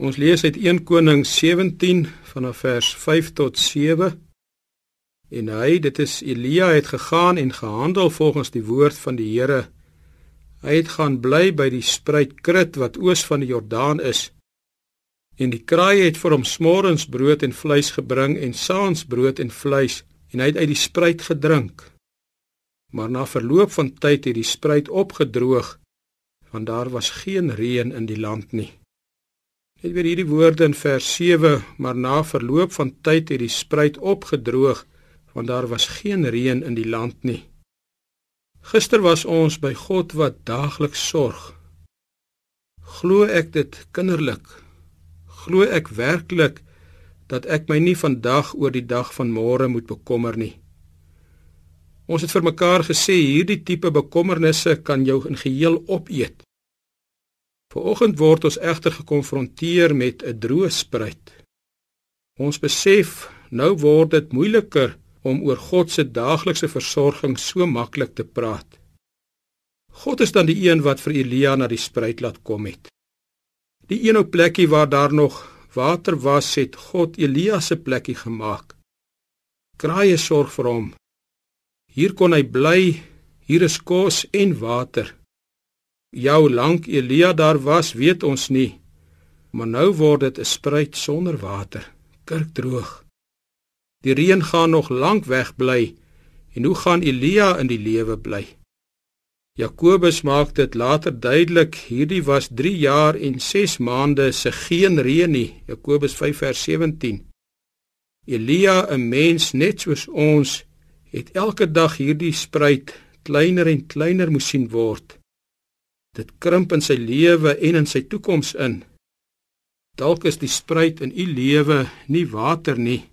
Ons lees uit 1 Koning 17 vanaf vers 5 tot 7. En hy, dit is Elia het gegaan en gehandel volgens die woord van die Here. Hy het gaan bly by die spruit Krit wat oos van die Jordaan is. En die kraai het vir hom smorens brood en vleis gebring en saans brood en vleis en hy het uit die spruit gedrink. Maar na verloop van tyd het die spruit opgedroog want daar was geen reën in die land nie. Net weer hierdie woorde in vers 7, maar na verloop van tyd het die spruit opgedroog want daar was geen reën in die land nie. Gister was ons by God wat daagliks sorg. Glo ek dit kinderlik? Glo ek werklik dat ek my nie vandag oor die dag van môre moet bekommer nie? Ons het vir mekaar gesê hierdie tipe bekommernisse kan jou in geheel opeet. Vanoggend word ons egter gekonfronteer met 'n droë spruit. Ons besef nou word dit moeiliker om oor God se daaglikse versorging so maklik te praat. God is dan die een wat vir Elia na die spruit laat kom het. Die een ou plekkie waar daar nog water was, het God Elia se plekkie gemaak. Kraaie sorg vir hom. Hier kon hy bly. Hier is kos en water. Ja, hoe lank Elia daar was, weet ons nie. Maar nou word dit 'n spruit sonder water, kirkdroog. Die reën gaan nog lank weg bly. En hoe gaan Elia in die lewe bly? Jakobus maak dit later duidelik, hierdie was 3 jaar en 6 maande se geen reën nie. Jakobus 5 vers 17. Elia, 'n mens net soos ons, het elke dag hierdie spruit kleiner en kleiner moes sien word. Dit krimp in sy lewe en in sy toekoms in. Dalk is die spruit in u lewe nie water nie,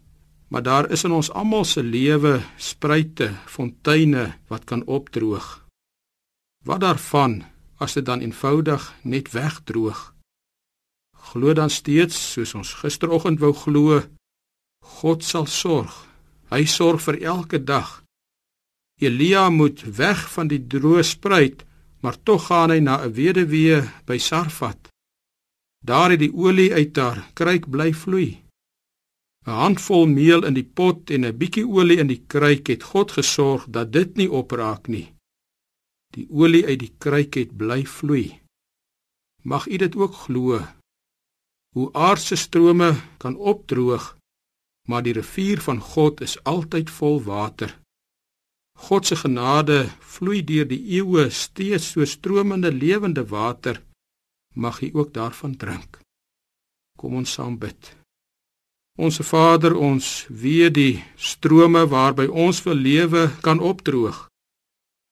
maar daar is in ons almal se lewe spruite, fonteine wat kan opdroog. Wat daarvan as dit dan eenvoudig net wegdroog? Glo dan steeds soos ons gisteroggend wou glo, God sal sorg. Hy sorg vir elke dag. Elia moet weg van die droë spruit maar tog gaan hy na 'n weduwee by Sarfat. Daar het die olie uit haar kruik bly vloei. 'n Handvol meel in die pot en 'n bietjie olie in die kruik het God gesorg dat dit nie opraak nie. Die olie uit die kruik het bly vloei. Mag u dit ook glo. Hoe aardse strome kan opdroog, maar die rivier van God is altyd vol water. God se genade vloei deur die eeue steeds so stromende lewende water. Mag u ook daarvan drink. Kom ons saam bid. Onse Vader, ons weet die strome waarby ons wil lewe kan opdroog.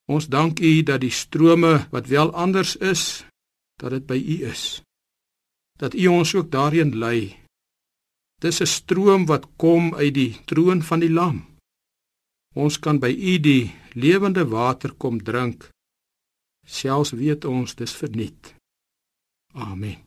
Ons dank U dat die strome wat wel anders is, dat dit by U is. Dat U ons ook daarin lei. Dis 'n stroom wat kom uit die troon van die Lam. Ons kan by U die lewende water kom drink. Selfs weet ons dis verniet. Amen.